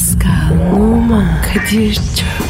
Pascal, Oman, Kadir çok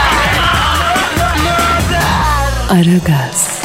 Aragaz,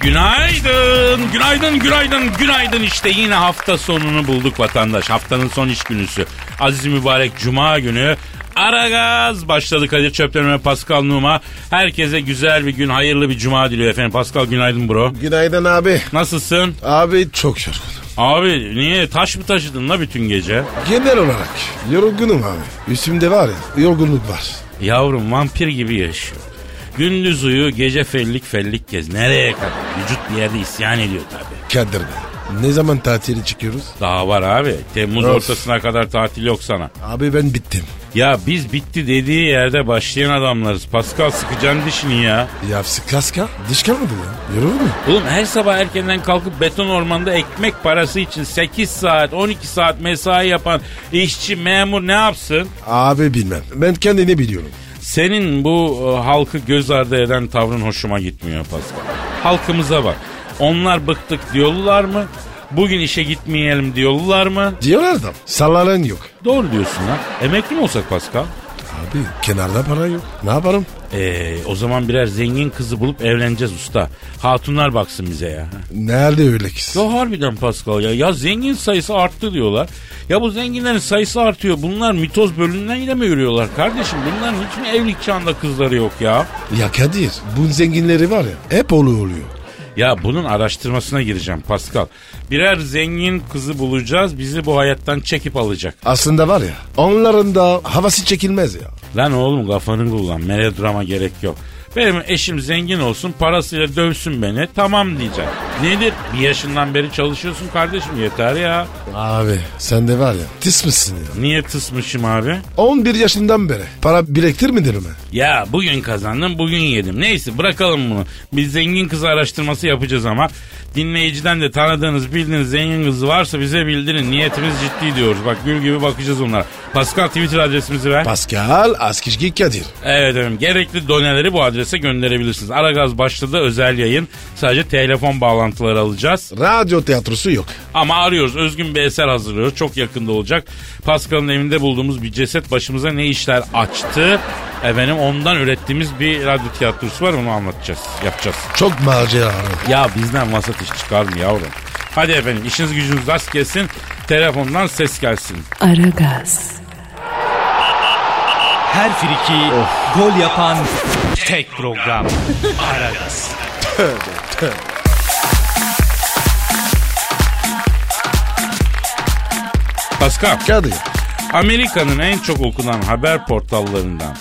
Günaydın, günaydın, günaydın, günaydın. İşte yine hafta sonunu bulduk vatandaş. Haftanın son iş günüsü. Aziz mübarek cuma günü. Aragaz başladı Kadir Çöpten ve Pascal Numa. Herkese güzel bir gün, hayırlı bir cuma diliyor efendim. Pascal günaydın bro. Günaydın abi. Nasılsın? Abi çok yorgunum. Abi niye taş mı taşıdın la bütün gece? Genel olarak yorgunum abi. Üstümde var ya yorgunluk var. Yavrum vampir gibi yaşıyor. Gündüz uyu, gece fellik fellik gez. Nereye kadar? Vücut bir yerde isyan ediyor tabii. Kadir Bey. Ne zaman tatili çıkıyoruz? Daha var abi. Temmuz Of. ortasına kadar tatil yok sana. Abi ben bittim. Ya biz bitti dediği yerde başlayan adamlarız. Pascal sıkacaksın dişini ya. Ya kaska diş kalmadı ya. Yorulur mu? Oğlum her sabah erkenden kalkıp beton ormanda ekmek parası için 8 saat 12 saat mesai yapan işçi memur ne yapsın? Abi bilmem. Ben kendini biliyorum. Senin bu e, halkı göz ardı eden tavrın hoşuma gitmiyor Pascal. Halkımıza bak. Onlar bıktık diyorlar mı? Bugün işe gitmeyelim diyorlar mı? Diyorlar da sallanan yok. Doğru diyorsun ha. Emekli mi olsak Pascal? Abi kenarda para yok. Ne yaparım? Ee, o zaman birer zengin kızı bulup evleneceğiz usta. Hatunlar baksın bize ya. Nerede öyle kız? Ya harbiden Pascal ya. Ya zengin sayısı arttı diyorlar. Ya bu zenginlerin sayısı artıyor. Bunlar mitoz bölümünden mi yürüyorlar kardeşim? Bunların hiç mi evlilik çağında kızları yok ya? Ya Kadir bu zenginleri var ya hep olu oluyor. Ya bunun araştırmasına gireceğim Pascal. Birer zengin kızı bulacağız. Bizi bu hayattan çekip alacak. Aslında var ya onların da havası çekilmez ya. Lan oğlum kafanı kullan. Melodrama gerek yok. Benim eşim zengin olsun parasıyla dövsün beni tamam diyeceğim. Nedir? Bir yaşından beri çalışıyorsun kardeşim yeter ya. Abi sen de var ya tis misin ya? Niye tısmışım abi? 11 yaşından beri para biriktirmedin mi? Ya bugün kazandım bugün yedim. Neyse bırakalım bunu. Biz zengin kızı araştırması yapacağız ama dinleyiciden de tanıdığınız bildiğiniz zengin kızı varsa bize bildirin. Niyetimiz ciddi diyoruz. Bak gül gibi bakacağız onlara. Pascal Twitter adresimizi ver. Pascal Askizgi Kadir. Evet efendim gerekli doneleri bu adrese gönderebilirsiniz. Aragaz başladı özel yayın. Sadece telefon bağlantıları alacağız. Radyo tiyatrosu yok. Ama arıyoruz. Özgün bir eser hazırlıyoruz. Çok yakında olacak. Pascal'ın evinde bulduğumuz bir ceset başımıza ne işler açtı. Efendim ondan ürettiğimiz bir radyo tiyatrosu var onu anlatacağız. Yapacağız. Çok maceralı. Ya bizden vasat iş çıkar mı yavrum? Hadi efendim işiniz gücünüz rast gelsin. Telefondan ses gelsin. Aragaz, Her friki gol yapan tek program. Aragaz. Pascal. Kadir. Amerika'nın en çok okunan haber portallarından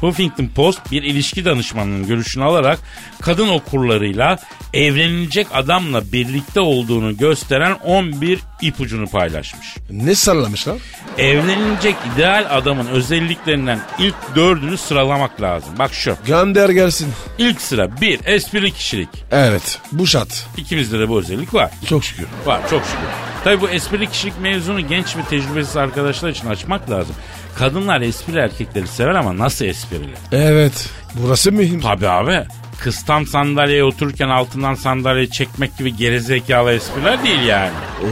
Huffington Post bir ilişki danışmanının görüşünü alarak kadın okurlarıyla evlenilecek adamla birlikte olduğunu gösteren 11 ipucunu paylaşmış. Ne sallamışlar? Evlenilecek ideal adamın özelliklerinden ilk dördünü sıralamak lazım. Bak şu. Gönder gelsin. İlk sıra bir espri kişilik. Evet bu şart. İkimizde de bu özellik var. Çok şükür. Var çok şükür. Tabi bu esprili kişilik mevzunu genç ve tecrübesiz arkadaşlar için açmak lazım. Kadınlar esprili erkekleri sever ama nasıl esprili? Evet. Burası mühim. Tabi abi. Kız tam sandalyeye otururken altından sandalyeyi çekmek gibi gerizekalı espriler değil yani.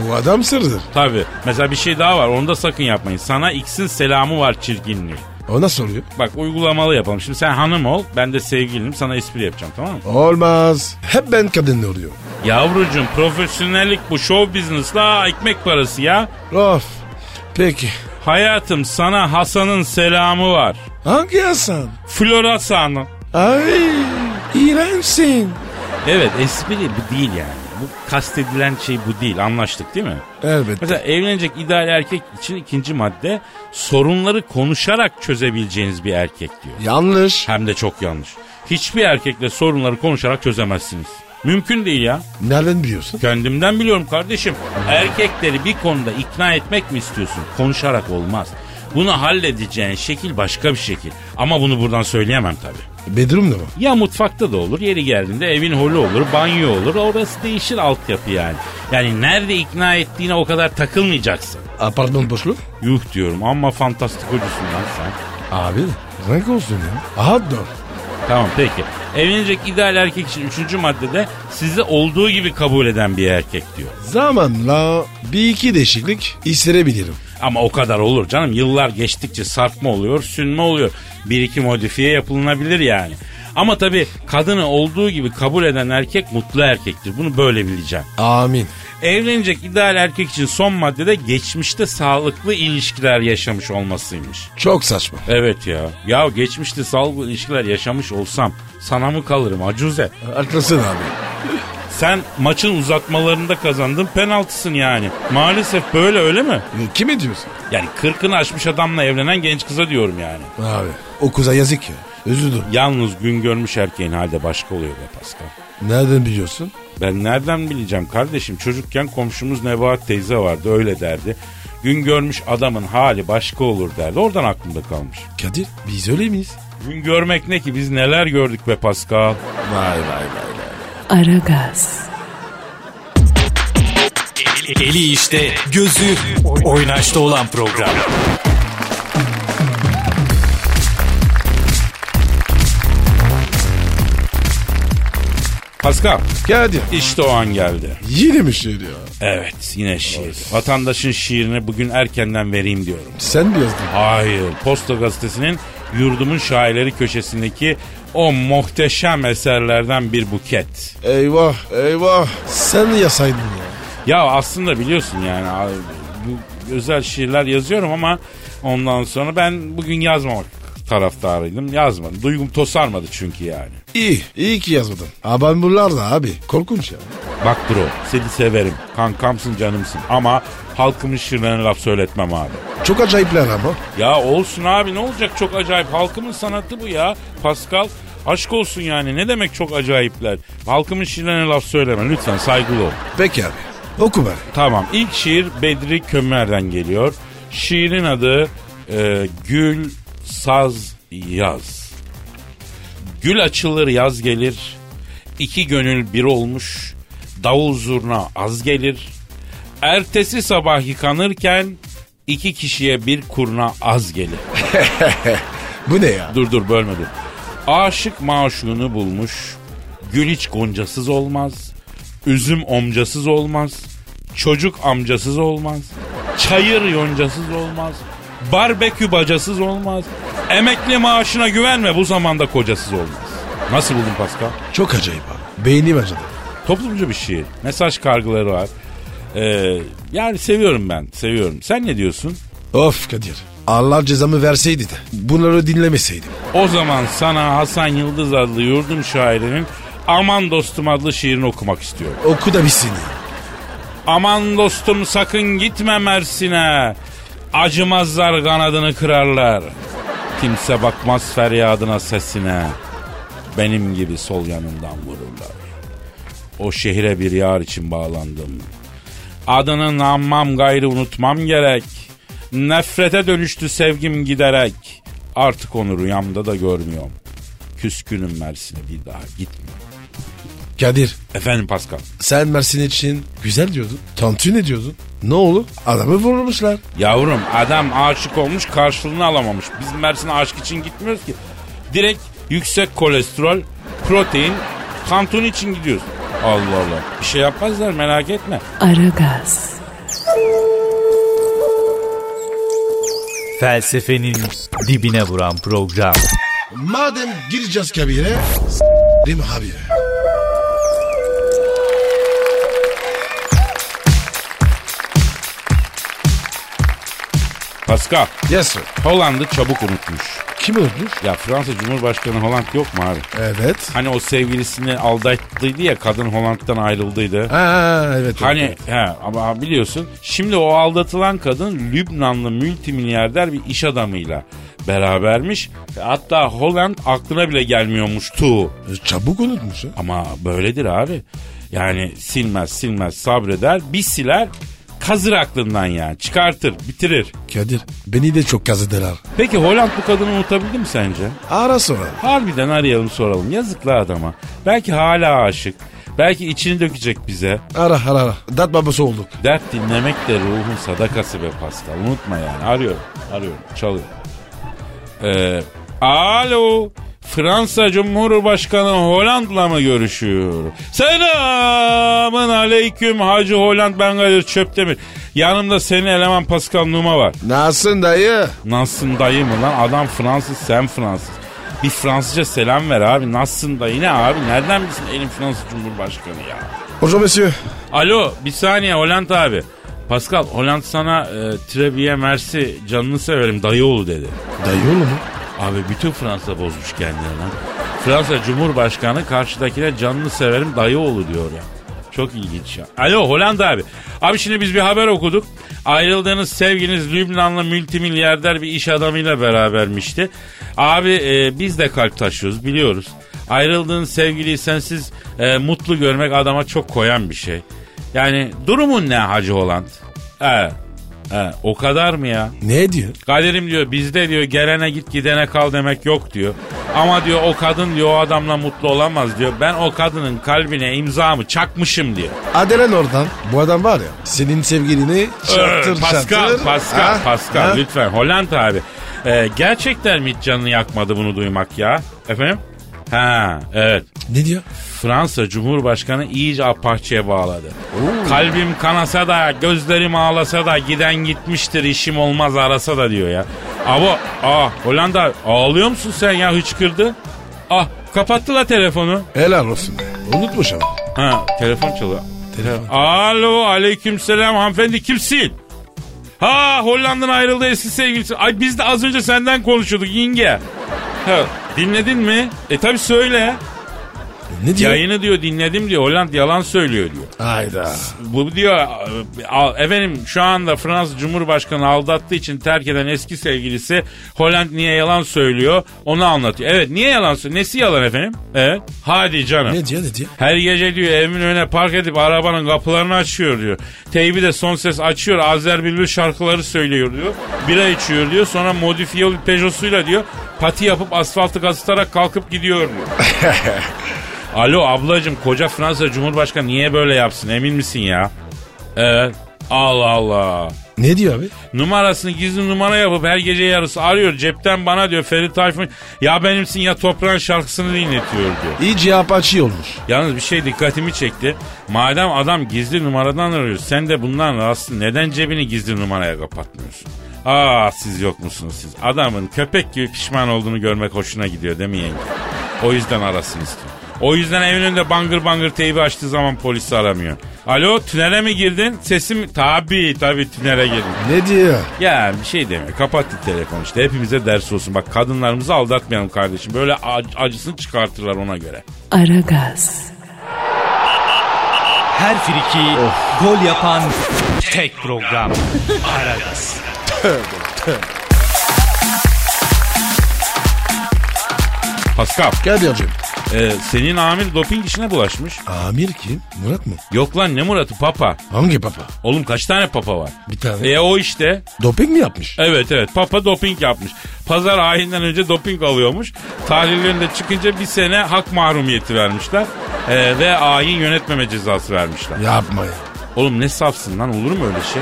O adam sırdır. Tabi. Mesela bir şey daha var onu da sakın yapmayın. Sana X'in selamı var çirkinliği. O nasıl oluyor? Bak uygulamalı yapalım. Şimdi sen hanım ol ben de sevgilinim sana espri yapacağım tamam mı? Olmaz. Hep ben kadınla oluyor. Yavrucuğum profesyonellik bu show business la ekmek parası ya. Of. Peki. Hayatım sana Hasan'ın selamı var. Hangi Hasan? Florasan'ın. Ay iğrençsin. Evet espri bu değil yani. Bu kastedilen şey bu değil anlaştık değil mi? Elbette. Mesela evlenecek ideal erkek için ikinci madde sorunları konuşarak çözebileceğiniz bir erkek diyor. Yanlış. Hem de çok yanlış. Hiçbir erkekle sorunları konuşarak çözemezsiniz. Mümkün değil ya. Nereden biliyorsun? Kendimden biliyorum kardeşim. Erkekleri bir konuda ikna etmek mi istiyorsun? Konuşarak olmaz. Bunu halledeceğin şekil başka bir şekil. Ama bunu buradan söyleyemem tabii. Bedroom da mı? Ya mutfakta da olur, yeri geldiğinde evin holü olur, banyo olur. Orası değişir altyapı yani. Yani nerede ikna ettiğine o kadar takılmayacaksın. Apartman boşluğu? Yuh diyorum ama fantastik hocusun lan sen. Abi renk olsun ya. Hot dog. Tamam peki. Evlenecek ideal erkek için üçüncü maddede sizi olduğu gibi kabul eden bir erkek diyor. Zamanla bir iki değişiklik isteyebilirim. Ama o kadar olur canım. Yıllar geçtikçe sarkma oluyor, sünme oluyor. Bir iki modifiye yapılabilir yani. Ama tabii kadını olduğu gibi kabul eden erkek mutlu erkektir. Bunu böyle bileceğim. Amin. Evlenecek ideal erkek için son maddede geçmişte sağlıklı ilişkiler yaşamış olmasıymış. Çok saçma. Evet ya. Ya geçmişte sağlıklı ilişkiler yaşamış olsam sana mı kalırım acuze? Haklısın abi. Sen maçın uzatmalarında kazandın penaltısın yani. Maalesef böyle öyle mi? E, Kime diyorsun? Yani kırkını aşmış adamla evlenen genç kıza diyorum yani. Abi o kıza yazık ya. Üzüldüm. Yalnız gün görmüş erkeğin halde başka oluyor be Pascal. Nereden biliyorsun? Ben nereden bileceğim kardeşim? Çocukken komşumuz Nebahat teyze vardı öyle derdi. Gün görmüş adamın hali başka olur derdi. Oradan aklımda kalmış. Kadir biz öyle miyiz? Gün görmek ne ki biz neler gördük be Pascal. Vay vay vay. Aragaz, Eli işte, gözü oynaşta olan program. Pascal Kadir işte o an geldi. yine mi şiir ya? Evet yine şiir. Vatandaşın şiirini bugün erkenden vereyim diyorum. Sen mi yazdın? Hayır. Posta Gazetesi'nin yurdumun şairleri köşesindeki o muhteşem eserlerden bir buket. Eyvah eyvah. Sen yasaydın ya? Ya aslında biliyorsun yani bu özel şiirler yazıyorum ama ondan sonra ben bugün yazmamak taraftarıydım. Yazmadım. Duygum tosarmadı çünkü yani. İyi, iyi ki yazmadın. Ama bunlar da abi korkunç ya. Bak bro seni severim. Kankamsın canımsın ama halkımın şiirlerine laf söyletmem abi. Çok acayipler ama. Ya olsun abi ne olacak çok acayip. Halkımın sanatı bu ya. Pascal aşk olsun yani ne demek çok acayipler. Halkımın şiirlerine laf söyleme lütfen saygılı ol. Peki abi. Oku bari. Tamam ilk şiir Bedri Kömer'den geliyor. Şiirin adı e, Gül Saz Yaz. Gül açılır yaz gelir. iki gönül bir olmuş. Davul zurna az gelir. Ertesi sabah yıkanırken iki kişiye bir kurna az gelir. Bu ne ya? Dur dur bölme dur. Aşık maşuğunu bulmuş. Gül hiç goncasız olmaz. Üzüm omcasız olmaz. Çocuk amcasız olmaz. Çayır yoncasız olmaz. Barbekü bacasız olmaz. Emekli maaşına güvenme bu zamanda kocasız olmaz. Nasıl buldun Pascal? Çok acayip abi. Beynim acıdı. Toplumcu bir şiir. Mesaj kargıları var. Ee, yani seviyorum ben. Seviyorum. Sen ne diyorsun? Of Kadir. Allah cezamı verseydi de bunları dinlemeseydim. O zaman sana Hasan Yıldız adlı yurdum şairinin Aman Dostum adlı şiirini okumak istiyorum. Oku da bitsin. Aman dostum sakın gitme Mersin'e. Acımazlar kanadını kırarlar. Kimse bakmaz feryadına sesine. Benim gibi sol yanından vururlar. O şehire bir yar için bağlandım. Adını nammam gayrı unutmam gerek. Nefrete dönüştü sevgim giderek. Artık onu rüyamda da görmüyorum. Küskünüm Mersin'e bir daha gitmiyorum. Kadir Efendim Pascal. sen Mersin için güzel diyordun. Tantuni ne diyordun? Ne oldu? Adamı vurmuşlar. Yavrum adam aşık olmuş karşılığını alamamış. Biz Mersin'e aşk için gitmiyoruz ki. Direkt yüksek kolesterol, protein, tantuni için gidiyoruz. Allah Allah. Bir şey yapmazlar merak etme. Aragaz, Felsefenin dibine vuran program. Madem gireceğiz kabire s**rim abi. Pascal, Yes sir. Hollanda çabuk unutmuş. Kim öldü? Ya Fransa Cumhurbaşkanı Holland yok mu abi? Evet. Hani o sevgilisini aldattıydı ya kadın Hollanda'dan ayrıldıydı. Ha evet. Hani evet. he, ama biliyorsun şimdi o aldatılan kadın Lübnanlı multimilyarder bir iş adamıyla berabermiş. Hatta Holland aklına bile gelmiyormuştu. E, Çabuk unutmuş ya. Ama böyledir abi. Yani silmez silmez sabreder. Bir siler kazır aklından yani. Çıkartır, bitirir. Kadir beni de çok kazıdılar. Peki Holland bu kadını unutabildi mi sence? Ara sonra. Harbiden arayalım soralım. Yazıklı adama. Belki hala aşık. Belki içini dökecek bize. Ara ara ara. Dat babası olduk. Dert dinlemek de ruhun sadakası be Pascal. Unutma yani. Arıyorum. Arıyorum. Çalıyor. Ee, alo. Fransa Cumhurbaşkanı Hollanda'la mı görüşüyor? Selamın aleyküm Hacı Holland ben Kadir Çöptemir. Yanımda senin eleman Pascal Numa var. Nasılsın dayı? Nasılsın dayı mı lan? Adam Fransız sen Fransız. Bir Fransızca selam ver abi. Nasılsın dayı ne abi? Nereden bilsin elin Fransız Cumhurbaşkanı ya? Bonjour monsieur. Alo bir saniye Holland abi. Pascal Holland sana e, Trebiye Mersi canını severim dayıoğlu dedi. Dayı oğlu mu? Abi bütün Fransa bozmuş kendini lan. Fransa Cumhurbaşkanı karşıdakine canını severim dayıoğlu diyor ya. Çok ilginç ya. Alo Hollanda abi. Abi şimdi biz bir haber okuduk. Ayrıldığınız sevginiz Lübnanlı multimilyarder bir iş adamıyla berabermişti. Abi e, biz de kalp taşıyoruz biliyoruz. Ayrıldığın sevgiliyi sensiz e, mutlu görmek adama çok koyan bir şey. Yani durumun ne Hacı Holland? He, he, o kadar mı ya? Ne diyor? Kaderim diyor bizde diyor gelene git gidene kal demek yok diyor. Ama diyor o kadın diyor o adamla mutlu olamaz diyor. Ben o kadının kalbine imzamı çakmışım diyor. Adelen oradan. Bu adam var ya senin sevgilini Ee, Pascal, çarptır. Pascal, Ha? Pascal Ha? lütfen Hollanda abi. Ee, gerçekten mi canını yakmadı bunu duymak ya? Efendim? Ha evet. Ne diyor? Fransa Cumhurbaşkanı iyice apaçıya bağladı. Kalbim kanasa da gözlerim ağlasa da giden gitmiştir işim olmaz arasa da diyor ya. Abo ah Hollanda ağlıyor musun sen ya hıçkırdı? Ah kapattı la telefonu. Helal olsun. be. Unutmuş ama. Ha telefon çalıyor. Telefon. Alo aleykümselam hanımefendi kimsin? Ha Hollanda'dan ayrıldı eski sevgilisi. Ay biz de az önce senden konuşuyorduk yenge. Ha, dinledin mi? E tabi söyle. Ne diyor? Yayını diyor dinledim diyor. Holland yalan söylüyor diyor. Hayda. Bu diyor e, efendim şu anda Fransız Cumhurbaşkanı aldattığı için terk eden eski sevgilisi Holland niye yalan söylüyor onu anlatıyor. Evet niye yalan söylüyor? Nesi yalan efendim? Evet. Hadi canım. Ne diyor ne diyor? Her gece diyor evimin önüne park edip arabanın kapılarını açıyor diyor. Teybi de son ses açıyor. Azer Bülbül şarkıları söylüyor diyor. Bira içiyor diyor. Sonra modifiye bir Peugeot'suyla diyor. Pati yapıp asfaltı kazıtarak kalkıp gidiyor diyor. Alo ablacım koca Fransa Cumhurbaşkanı niye böyle yapsın emin misin ya? Evet. Allah Allah. Ne diyor abi? Numarasını gizli numara yapıp her gece yarısı arıyor. Cepten bana diyor Ferit Tayfun ya benimsin ya toprağın şarkısını dinletiyor diyor. İyice apaçı olmuş. Yalnız bir şey dikkatimi çekti. Madem adam gizli numaradan arıyor sen de bundan rahatsız neden cebini gizli numaraya kapatmıyorsun? Aa siz yok musunuz siz? Adamın köpek gibi pişman olduğunu görmek hoşuna gidiyor değil mi yenge? O yüzden arasın istiyor. O yüzden evin önünde bangır bangır teybi açtığı zaman polisi aramıyor. Alo tünele mi girdin? Sesim tabii tabii tünele girdim. Ne diyor? Ya bir şey demiyor. Kapattı telefon işte. Hepimize ders olsun. Bak kadınlarımızı aldatmayalım kardeşim. Böyle ac- acısını çıkartırlar ona göre. Aragaz, Her friki gol yapan tek program. Aragaz. Pascal, Kadir'cim. E, senin amir doping işine bulaşmış. Amir kim? Murat mı? Yok lan ne Murat'ı papa. Hangi papa? Oğlum kaç tane papa var? Bir tane. E o işte. Doping mi yapmış? Evet evet papa doping yapmış. Pazar ayinden önce doping alıyormuş. Tahlillerinde çıkınca bir sene hak mahrumiyeti vermişler. E, ve ayin yönetmeme cezası vermişler. Yapma ya. Oğlum ne safsın lan olur mu öyle şey?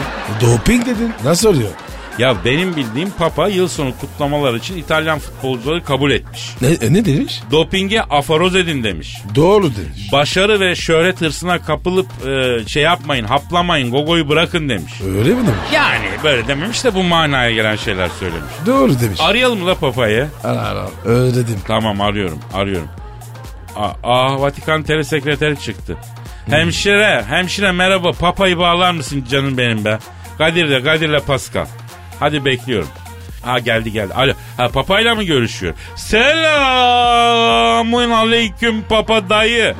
Doping dedin. Nasıl oluyor? Ya benim bildiğim Papa yıl sonu kutlamalar için İtalyan futbolcuları kabul etmiş. Ne, e, ne demiş? Dopinge aforoz edin demiş. Doğru demiş. Başarı ve şöhret hırsına kapılıp e, şey yapmayın, haplamayın, gogoyu bırakın demiş. Öyle mi demiş? Yani böyle dememiş de bu manaya gelen şeyler söylemiş. Doğru demiş. Arayalım da Papa'yı. Ara ara. Öyle dedim. Tamam arıyorum, arıyorum. Aa, Vatikan telesekreteri çıktı. Hemşire, hemşire merhaba Papa'yı bağlar mısın canım benim be? Kadir'le, Kadir'le Pascal. Hadi bekliyorum. Ha geldi geldi. Alo. Ha papayla mı görüşüyor? Selamun aleyküm papa dayı.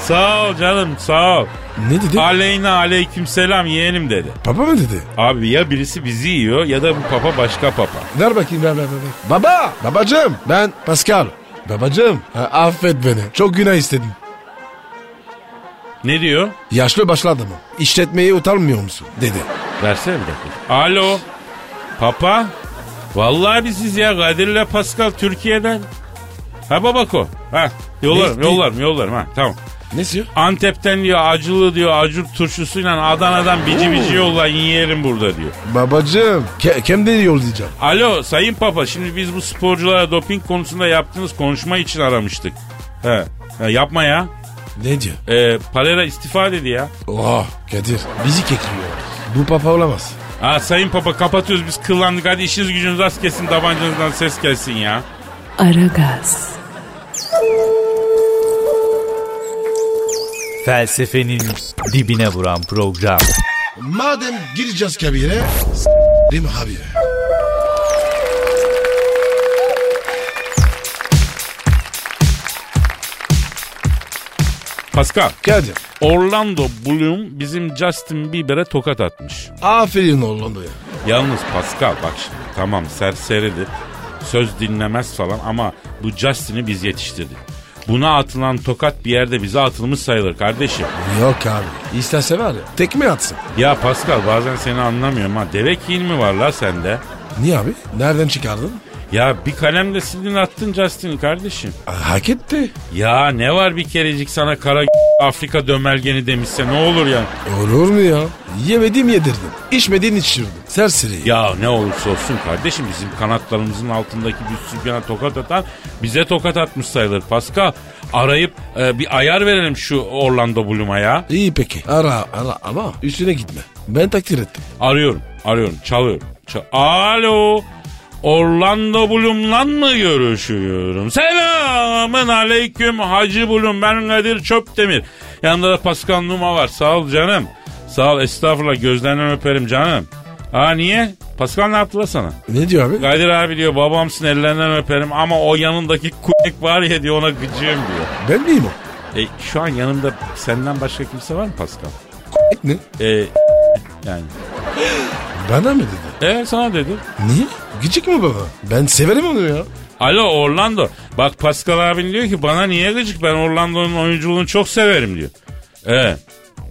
Sağ ol canım sağ ol. Ne dedi? Aleyna aleyküm selam yeğenim dedi. Papa mı dedi? Abi ya birisi bizi yiyor ya da bu papa başka papa. Ver bakayım ver ver ver. Baba! Babacım! Ben Pascal. Babacım ha, affet beni. Çok günah istedim. Ne diyor? Yaşlı başlı adamım. İşletmeyi utanmıyor musun? Dedi. Versene bir dakika. Alo. Papa. Vallahi biziz ya Kadir'le Pascal Türkiye'den. Ha babako. Ha yollarım Ne- yollarım yollarım ha tamam. Ne diyor? Antep'ten diyor acılı diyor acur turşusuyla Adana'dan bici bici yollayın yiyelim burada diyor. Babacım ke- kendini yollayacağım. Alo sayın papa şimdi biz bu sporculara doping konusunda yaptığınız konuşma için aramıştık. He, he yapma ya. Ne diyor? Ee, Palera istifa dedi ya. Oh Kadir bizi kekliyor. Bu papa olamaz. Ha, sayın papa kapatıyoruz biz kıllandık hadi işiniz gücünüz az kesin tabancanızdan ses gelsin ya. Aragaz, Felsefenin dibine vuran program. Madem gireceğiz kabire s**rim abi. Pascal, Kadir. Orlando Bloom bizim Justin Bieber'e tokat atmış. Aferin Hollanda'ya. Yalnız Pascal bak şimdi tamam serseridir, söz dinlemez falan ama bu Justin'i biz yetiştirdik. Buna atılan tokat bir yerde bize atılmış sayılır kardeşim. Yok abi. İsterse var ya tekme atsın. Ya Pascal bazen seni anlamıyorum ha. Deve kiğin mi var la sende? Niye abi? Nereden çıkardın? Ya bir kalemle sildin attın Justin'i kardeşim. Hak etti. Ya ne var bir kerecik sana kara Afrika dömelgeni demişse ne olur ya. Olur mu ya? Yemediğim yedirdim. İçmediğin içirdim. Serseri. Ya ne olursa olsun kardeşim bizim kanatlarımızın altındaki bir sütyana tokat atan bize tokat atmış sayılır Pascal. Arayıp e, bir ayar verelim şu Orlando Bloom'a ya. İyi peki. Ara ara ama üstüne gitme. Ben takdir ettim. Arıyorum arıyorum çalıyorum. Çal- Alo. Orlando Bloom'la mı görüşüyorum? Selamın aleyküm Hacı Bloom. Ben Kadir Çöptemir. Yanında da Pascal Numa var. Sağ ol canım. Sağ ol estağfurullah gözlerinden öperim canım. Aa niye? Pascal ne yaptı la sana? Ne diyor abi? Kadir abi diyor babamsın ellerinden öperim ama o yanındaki kuyruk var ya diyor ona gıcığım diyor. Ben miyim o? E, şu an yanımda senden başka kimse var mı Pascal? Ne? E, yani. Bana mı dedi? E sana dedi. Niye? Gıcık mı baba? Ben severim onu ya. Alo Orlando. Bak Pascal abin diyor ki bana niye gıcık ben Orlando'nun oyunculuğunu çok severim diyor. Evet.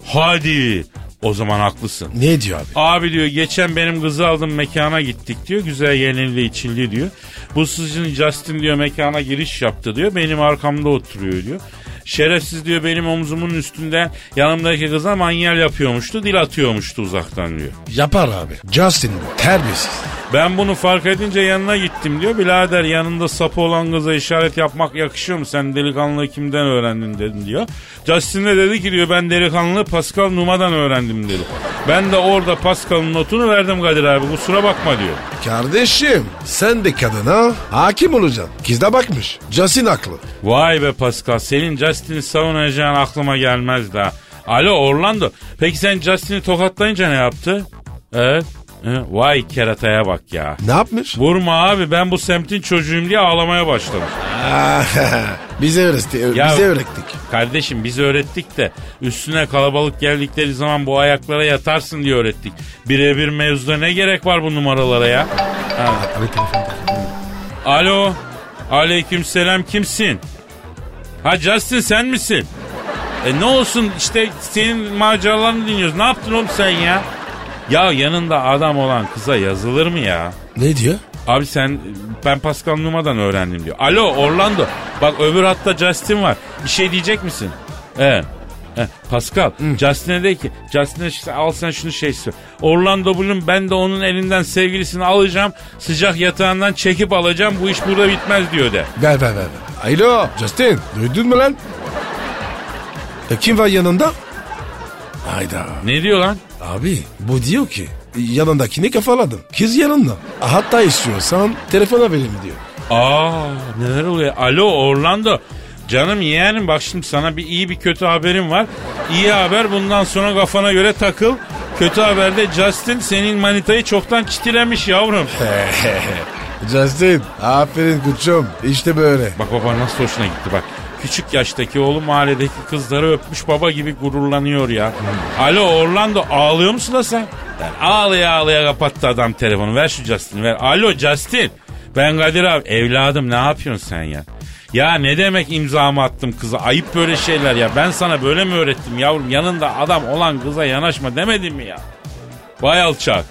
Hadi. O zaman haklısın. Ne diyor abi? Abi diyor geçen benim kızı aldım mekana gittik diyor. Güzel yenildi içildi diyor. Bu sizin Justin diyor mekana giriş yaptı diyor. Benim arkamda oturuyor diyor. Şerefsiz diyor benim omzumun üstünde yanımdaki kıza manyel yapıyormuştu. Dil atıyormuştu uzaktan diyor. Yapar abi. Justin bu. Terbiyesiz. Ben bunu fark edince yanına gittim diyor. Birader yanında sapı olan kıza işaret yapmak yakışıyor mu? Sen delikanlılığı kimden öğrendin dedim diyor. Justin de dedi ki diyor ben delikanlılığı Pascal Numa'dan öğrendim dedi. Ben de orada Pascal'ın notunu verdim Kadir abi kusura bakma diyor. Kardeşim sen de kadına hakim olacaksın. Kız da bakmış. Justin haklı. Vay be Pascal senin Justin'i savunacağın aklıma gelmez daha. Alo Orlando peki sen Justin'i tokatlayınca ne yaptı? Evet. He, Vay kerataya bak ya. Ne yapmış? Vurma abi ben bu semtin çocuğuyum diye ağlamaya başlamış. bize öğretti. Ya- Bize öğrettik. Kardeşim biz öğrettik de üstüne kalabalık geldikleri zaman bu ayaklara yatarsın diye öğrettik. Birebir mevzuda ne gerek var bu numaralara ya? Ha. Alo. Aleyküm selam kimsin? Ha Justin sen misin? E ne olsun işte senin maceralarını dinliyoruz. Ne yaptın oğlum sen ya? Ya yanında adam olan kıza yazılır mı ya? Ne diyor? Abi sen ben Pascal Numa'dan öğrendim diyor. Alo Orlando bak öbür hatta Justin var. Bir şey diyecek misin? Evet. He, Pascal, Justin'e de ki, Justin'e işte al sen şunu şey söyle. Orlando Bloom ben de onun elinden sevgilisini alacağım. Sıcak yatağından çekip alacağım. Bu iş burada bitmez diyor de. Ver ver ver. ver. Alo Justin duydun mu lan? E, kim var yanında? Hayda. Ne diyor lan? Abi bu diyor ki yanındakini kafaladım. Kız yanında. Hatta istiyorsan telefona vereyim diyor. Aa neler oluyor? Alo Orlando. Canım yeğenim bak şimdi sana bir iyi bir kötü haberim var. İyi haber bundan sonra kafana göre takıl. Kötü haberde Justin senin manitayı çoktan çitilemiş yavrum. Justin aferin kuçum işte böyle. Bak baba nasıl hoşuna gitti bak. Küçük yaştaki oğlu mahalledeki kızları öpmüş baba gibi gururlanıyor ya. Alo Orlando ağlıyor musun da sen? Ben ağlaya ağlaya kapattı adam telefonu. Ver şu Justin'i ver. Alo Justin. Ben Kadir abi. Evladım ne yapıyorsun sen ya? Ya ne demek imzamı attım kıza? Ayıp böyle şeyler ya. Ben sana böyle mi öğrettim yavrum? Yanında adam olan kıza yanaşma demedim mi ya? Vay alçak.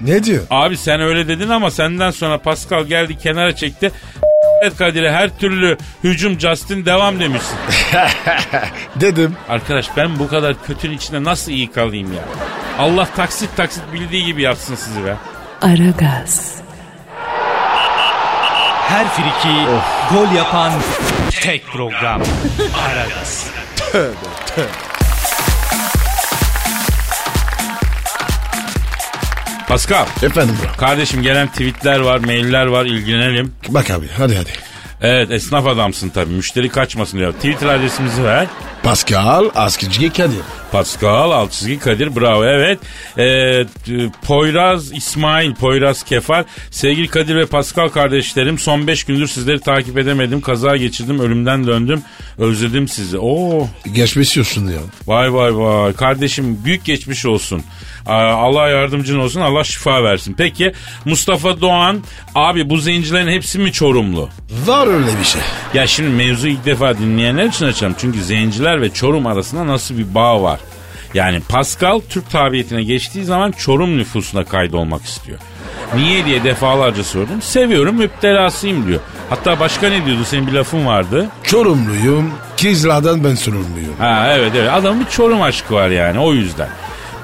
Ne diyor? Abi sen öyle dedin ama senden sonra Pascal geldi kenara çekti. Evet Kadir'e her türlü hücum Justin devam demişsin. Dedim. Arkadaş ben bu kadar kötünün içinde nasıl iyi kalayım ya? Allah taksit taksit bildiği gibi yapsın sizi be. Aragaz, Her friki gol yapan tek program. Aragaz. Pascal Efendim bro. kardeşim gelen tweetler var mailler var ilgilenelim. Bak abi hadi hadi. Evet esnaf adamsın tabii müşteri kaçmasın diyor. Twitter adresimizi ver. Pascal Askizgi Kadir. Pascal alt çizgi Kadir bravo evet. Ee, Poyraz İsmail Poyraz Kefal sevgili Kadir ve Pascal kardeşlerim son 5 gündür sizleri takip edemedim kaza geçirdim ölümden döndüm özledim sizi. Oo Geçmiş olsun ya. vay vay vay kardeşim büyük geçmiş olsun. Allah yardımcın olsun Allah şifa versin. Peki Mustafa Doğan abi bu zencilerin hepsi mi Çorumlu? Var öyle bir şey. Ya şimdi mevzu ilk defa dinleyenler için açalım. Çünkü zenciler ve Çorum arasında nasıl bir bağ var? Yani Pascal Türk tabiyetine geçtiği zaman Çorum nüfusuna kaydolmak istiyor. Niye diye defalarca sordum. Seviyorum müptelasıyım diyor. Hatta başka ne diyordu senin bir lafın vardı. Çorumluyum. Kizlardan ben sorumluyum. Ha evet evet adamın bir Çorum aşkı var yani o yüzden.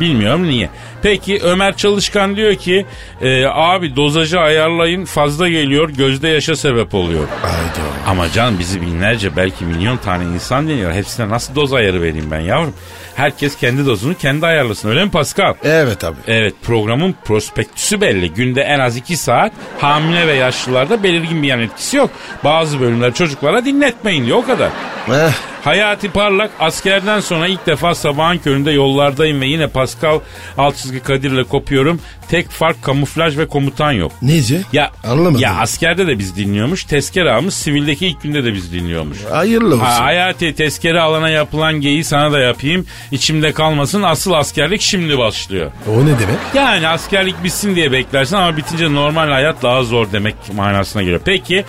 Bilmiyorum niye. Peki Ömer Çalışkan diyor ki e, abi dozajı ayarlayın fazla geliyor gözde yaşa sebep oluyor. Hayda. Ama can bizi binlerce belki milyon tane insan deniyor. Hepsine nasıl doz ayarı vereyim ben yavrum? Herkes kendi dozunu kendi ayarlasın öyle mi Pascal? Evet abi. Evet programın prospektüsü belli. Günde en az 2 saat hamile ve yaşlılarda belirgin bir yan etkisi yok. Bazı bölümler çocuklara dinletmeyin diyor o kadar. Eh, Hayati Parlak askerden sonra ilk defa sabahın köründe yollardayım ve yine Pascal alt çizgi Kadir'le kopuyorum. Tek fark kamuflaj ve komutan yok. neyse? Ya Anlamadım. ya askerde de biz dinliyormuş. Tezkere almış. Sivildeki ilk günde de biz dinliyormuş. Hayırlı olsun. Ha, hayati tezkere alana yapılan geyi sana da yapayım. İçimde kalmasın. Asıl askerlik şimdi başlıyor. O ne demek? Yani askerlik bitsin diye beklersin ama bitince normal hayat daha zor demek manasına geliyor. Peki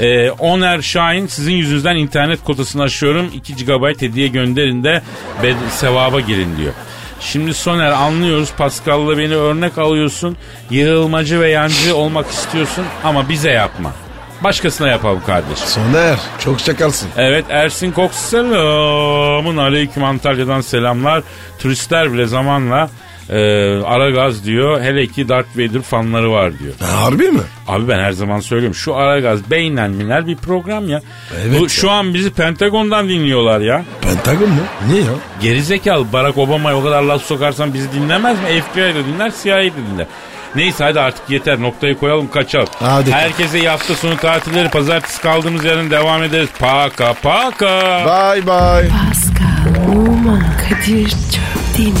e, Oner Şahin sizin yüzünüzden internet kotasını aşıyorum. 2 GB hediye gönderin de sevaba girin diyor. Şimdi Soner anlıyoruz Pascal'la beni örnek alıyorsun. Yığılmacı ve yancı olmak istiyorsun ama bize yapma. Başkasına yapalım kardeşim. Soner çok çakalsın. Evet Ersin Koks selamun aleyküm Antalya'dan selamlar. Turistler bile zamanla e, ara gaz diyor. Hele ki Darth Vader fanları var diyor. Ha, harbi mi? Abi ben her zaman söylüyorum şu ara gaz beynen miner bir program ya. Evet Bu, ya. şu an bizi Pentagon'dan dinliyorlar ya. Pentagon mu? Niye ya? Gerizekalı Barack Obama'ya o kadar laf sokarsan bizi dinlemez mi? FBI de dinler CIA de dinler. Neyse hadi artık yeter noktayı koyalım kaçalım. Hadi. Herkese iyi hafta sonu tatilleri pazartesi kaldığımız yerden devam ederiz. Paka paka. Bye bye. Pascal, Oman, Kadir çok değil mi?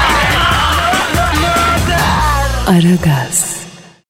Aragaz.